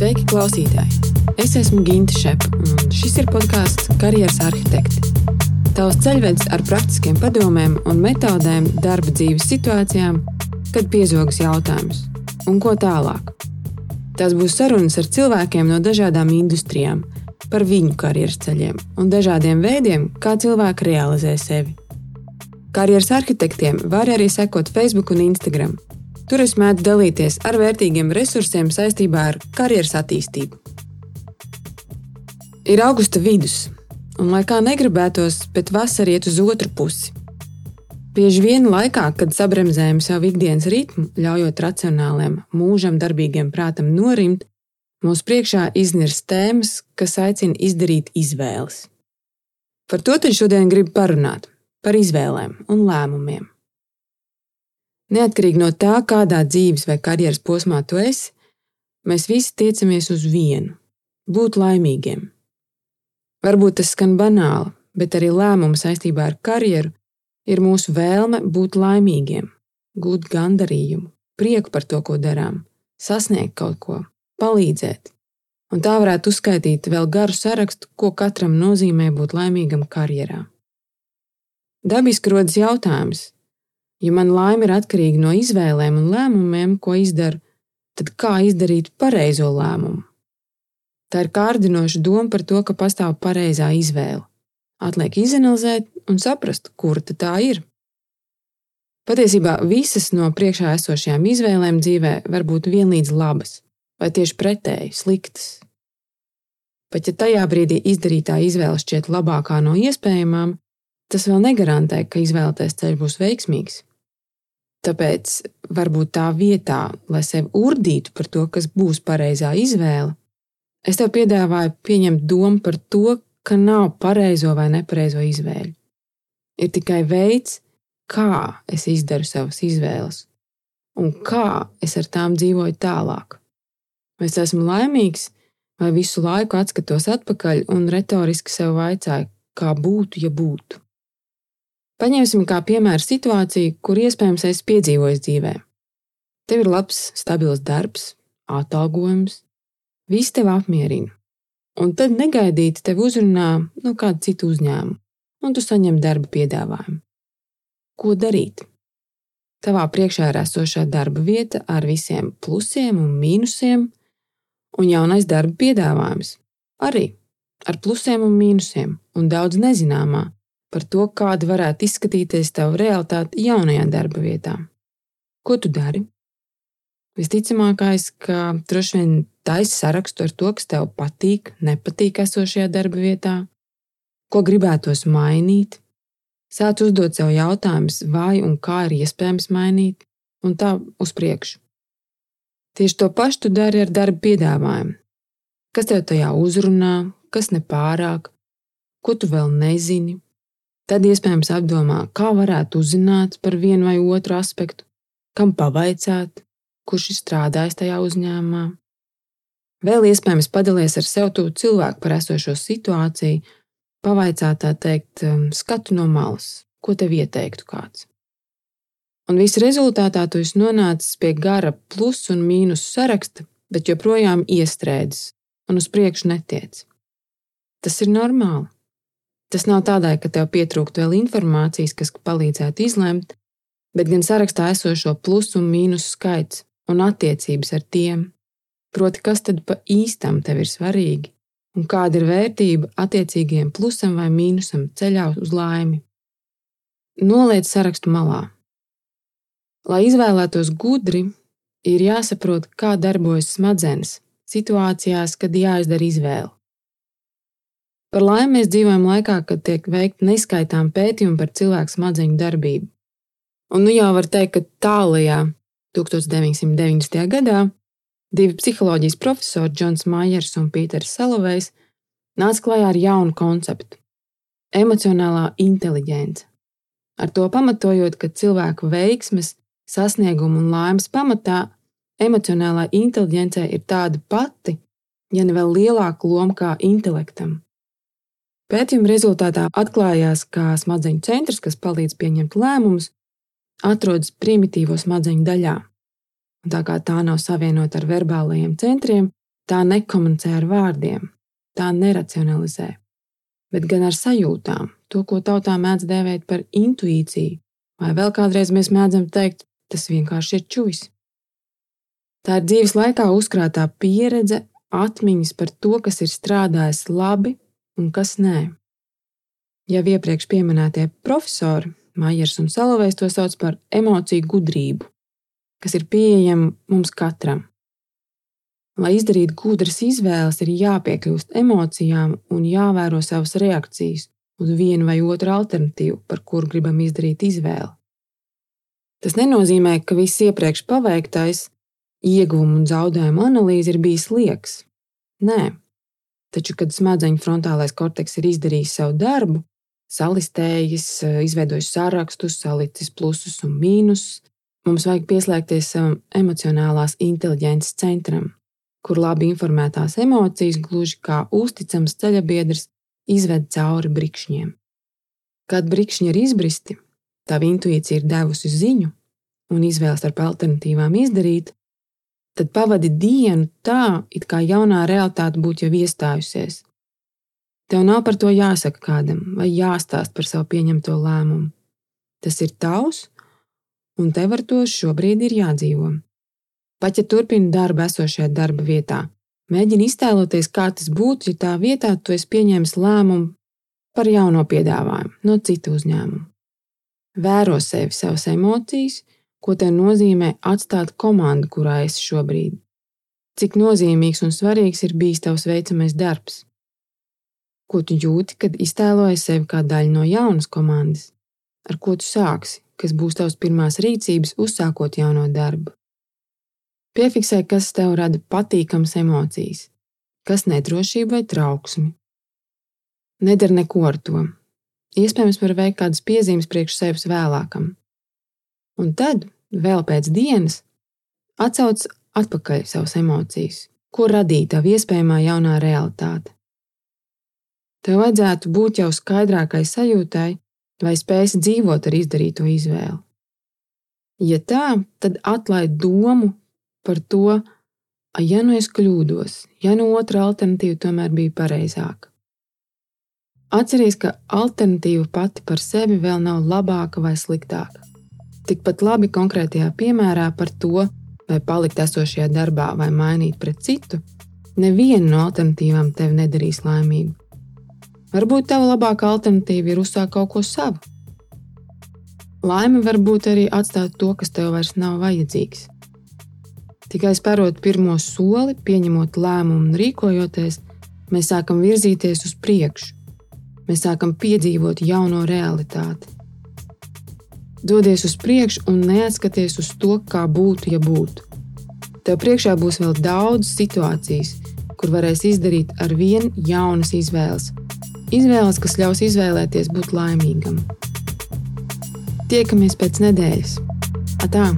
Sveiki, klausītāji! Es esmu Ginte Šepa, un šis ir podkāsts Karjeras arhitekti. Tavs ceļvedis ar praktiskiem padomiem un metodēm darba dzīves situācijām, kad piezogas jautājums, un ko tālāk. Tās būs sarunas ar cilvēkiem no dažādām industrijām, par viņu karjeras ceļiem un dažādiem veidiem, kā cilvēki realizē sevi. Karjeras arhitektiem var arī sekot Facebook un Instagram – Tur es mēdzu dalīties ar vērtīgiem resursiem saistībā ar karjeras attīstību. Ir augusta vidus, un lai kā negribētos, bet vasara iet uz otru pusi. Bieži vien laikā, kad sabremzējam savu ikdienas ritmu, ļaujot racionāliem, mūžam darbīgiem prātam norimt, mūsu priekšā iznirst tēmas, kas aicina izdarīt izvēles. Par to šodien gribu parunāt - par izvēlēm un lēmumiem. Neatkarīgi no tā, kādā dzīves vai karjeras posmā tu esi, mēs visi tiecamies uz vienu - būt laimīgiem. Varbūt tas skan banāli, bet arī lēmumi saistībā ar karjeru ir mūsu vēlme būt laimīgiem, gūt gandarījumu, prieku par to, ko darām, sasniegt kaut ko, palīdzēt. Un tā varētu uzskaitīt vēl garu sarakstu, ko katram nozīmē būt laimīgam karjerā. Dabiski rodas jautājums, Ja man laime ir atkarīga no izvēlēm un lēmumiem, ko izdaru, tad kā izdarīt pareizo lēmumu? Tā ir kārdinoša doma par to, ka pastāv pareizā izvēle. Atliek izanalizēt un saprast, kura tā ir. Patiesībā visas no priekšā esošajām izvēlēm dzīvē var būt vienlīdz labas, vai tieši pretēji sliktas. Pat ja tajā brīdī izdarītā izvēle šķiet labākā no iespējamām, tas vēl negarantē, ka izvēlētais ceļš būs veiksmīgs. Tāpēc varbūt tā vietā, lai sevi urdītu par to, kas būs pareizā izvēle, es tev piedāvāju pieņemt domu par to, ka nav pareizo vai nepareizo izvēļu. Ir tikai veids, kā es izdaru savas izvēles un kā es ar tām dzīvoju tālāk. Vai es esmu laimīgs, vai visu laiku atskatos atpakaļ un retoriski sev vaicāju, kā būtu, ja būtu. Paņemsim kā piemēru situāciju, kur iespējams es piedzīvoju dzīvē. Tev ir labs, stabils darbs, atalgojums, viss tev apmierina. Un tad negaidīti tev uzrunā no kāda cita uzņēmuma, un tu saņem darba piedāvājumu. Ko darīt? Tavā priekšā ir esošā darba vieta ar visiem plusiem un mīnusiem, un jaunais darba piedāvājums arī ar plusiem un mīnusiem, un daudz nezināmā, par to, kāda varētu izskatīties tava realitāte jaunajā darba vietā. Ko tu dari? Visticamākais, ka droši vien taisi sarakstu ar to, kas tev patīk, nepatīk esošajā darba vietā, ko gribētos mainīt. Sāc uzdot sev jautājumus, vai un kā ir iespējams mainīt, un tā uz priekšu. Tieši to pašu tu dari ar darba piedāvājumu. Kas tev tajā uzrunā, kas nepārāk, ko tu vēl nezini, Tad iespējams apdomā, kā varētu uzzināt par vienu vai otru aspektu, kam pavaicāt, kurš ir strādājis tajā uzņēmumā. Vēl iespējams padalies ar sev tuvu cilvēku par esošo situāciju, pavaicāt tā teikt, um, skatu no malas, ko tev ieteiktu kāds. Un viss rezultātā tu esi nonācis pie gara plus un mīnus saraksta, bet joprojām iestrēdzis un uz priekšu netiec. Tas ir normāli. Tas nav tādēļ, ka tev pietrūkst vēl informācijas, kas palīdzētu izlemt, bet gan sarakstā esošo plusu un mīnusu skaits un attiecības ar tiem. Proti, kas tad pa īstam tev ir svarīgi un kāda ir vērtība attiecīgajiem plusam vai mīnusam ceļā uz laimi. Noliec sarakstu malā. Lai izvēlētos gudri, ir jāsaprot, kā darbojas smadzenes situācijās, kad jāizdara izvēle. Par laimi mēs dzīvojam laikā, kad tiek veikti neskaitām pētījumi par cilvēku smadzeņu darbību. Un nu jau var teikt, ka tālajā 1990. gadā divi psiholoģijas profesori, Džons Maiers un Pīters Salovejs, nāca klajā ar jaunu konceptu - emocionālā inteligence. Ar to pamatojot, ka cilvēku veiksmes, sasniegumu un laimes pamatā emocionālā inteligence ir tāda pati, ja ne vēl lielāka loma kā intelektam. Pētījuma rezultātā atklājās, ka smadzeņu centrs, kas palīdz pieņemt lēmumus, atrodas primitīvo smadzeņu daļā. Un tā kā tā nav savienota ar verbālajiem centriem, Tā nekomunicē ar vārdiem, tā neracionalizē, bet gan ar sajūtām, to, ko tautā mēdz dēvēt par intuīciju, vai vēl kādreiz mēs mēdzam teikt, tas vienkārši ir čuvis. Tā ir dzīves laikā uzkrātā pieredze, atmiņas par to, kas ir strādājis labi un kas nē. Jau iepriekš minētie profesori, Maijers un Salovējs to sauc par emociju gudrību, kas ir pieejama mums katram. Lai izdarītu gudras izvēles, ir jāpiekļūst emocijām un jāvēro savas reakcijas uz vienu vai otru alternatīvu, par kuru gribam izdarīt izvēli. Tas nenozīmē, ka viss iepriekš paveiktais, ieguvumu un zaudējumu analīze ir bijis liekas. Nē, taču, kad smadzeņu frontālais korteks ir izdarījis savu darbu, salistējis, izveidojis sārakstus, salicis plusus un mīnusus, mums vajag pieslēgties savam emocionālās inteliģences centram, kur labi informētās emocijas, gluži kā uzticams ceļabiedrs, izved cauri brikšņiem. Kad brikšņi ir izbristi, tava intuīcija ir devusi ziņu un izvēles starp alternatīvām izdarīt, tad pavadi dienu tā, it kā jaunā realitāte būtu jau iestājusies. Tev nav par to jāsaka kādam vai jāstāst par savu pieņemto lēmumu. Tas ir tavs, un tev ar to šobrīd ir jādzīvo. Pat ja turpini darbu esošajā darba vietā, mēģini iztēloties, kā tas būtu, ja tā vietā tu esi pieņēmis lēmumu par jauno piedāvājumu no citu uzņēmumu. Vēro sevi, savas emocijas, ko te nozīmē atstāt komandu, kurā esi šobrīd. Cik nozīmīgs un svarīgs ir bijis tavs veicamais darbs? Ko tu jūti, kad iztēlojies sevi kā daļu no jaunas komandas? Ar ko tu sāksi, kas būs tavs pirmās rīcības, uzsākot jauno darbu? Piefiksē, kas tev rada patīkamas emocijas, kas nedrošība vai trauksmi. Nedara neko ar to. Iespējams, var veikt kādas piezīmes priekš sevis vēlākam. Un tad, vēl pēc dienas, atcauc atpakaļ savas emocijas, ko radīja tava iespējamā jaunā realitāte. Tev vajadzētu būt jau skaidrākai sajūtai, vai spēsi dzīvot ar izdarīto izvēli. Ja tā, tad atlaid domu par to, ja nu es kļūdos, ja nu otra alternatīva tomēr bija pareizāka. Atcerieties, ka alternatīva pati par sevi vēl nav labāka vai sliktāka. Tikpat labi konkrētajā piemērā par to, vai palikt esošajā darbā vai mainīt pret citu, neviena no alternatīvām tevi nedarīs laimīgu. Varbūt tava labākā alternatīva ir uzsākt kaut ko savu. Laime var būt arī atstāt to, kas tev vairs nav vajadzīgs. Tikai spērot pirmo soli, pieņemot lēmumu un rīkojoties, mēs sākam virzīties uz priekšu. Mēs sākam piedzīvot jauno realitāti. Dodies uz priekšu un neatskaties uz to, kā būtu, ja būtu. Tev priekšā būs vēl daudz situācijas, kur varēs izdarīt ar vien jaunas izvēles. Izvēles, kas ļaus izvēlēties būt laimīgam. Tiekamies pēc nedēļas. Atā!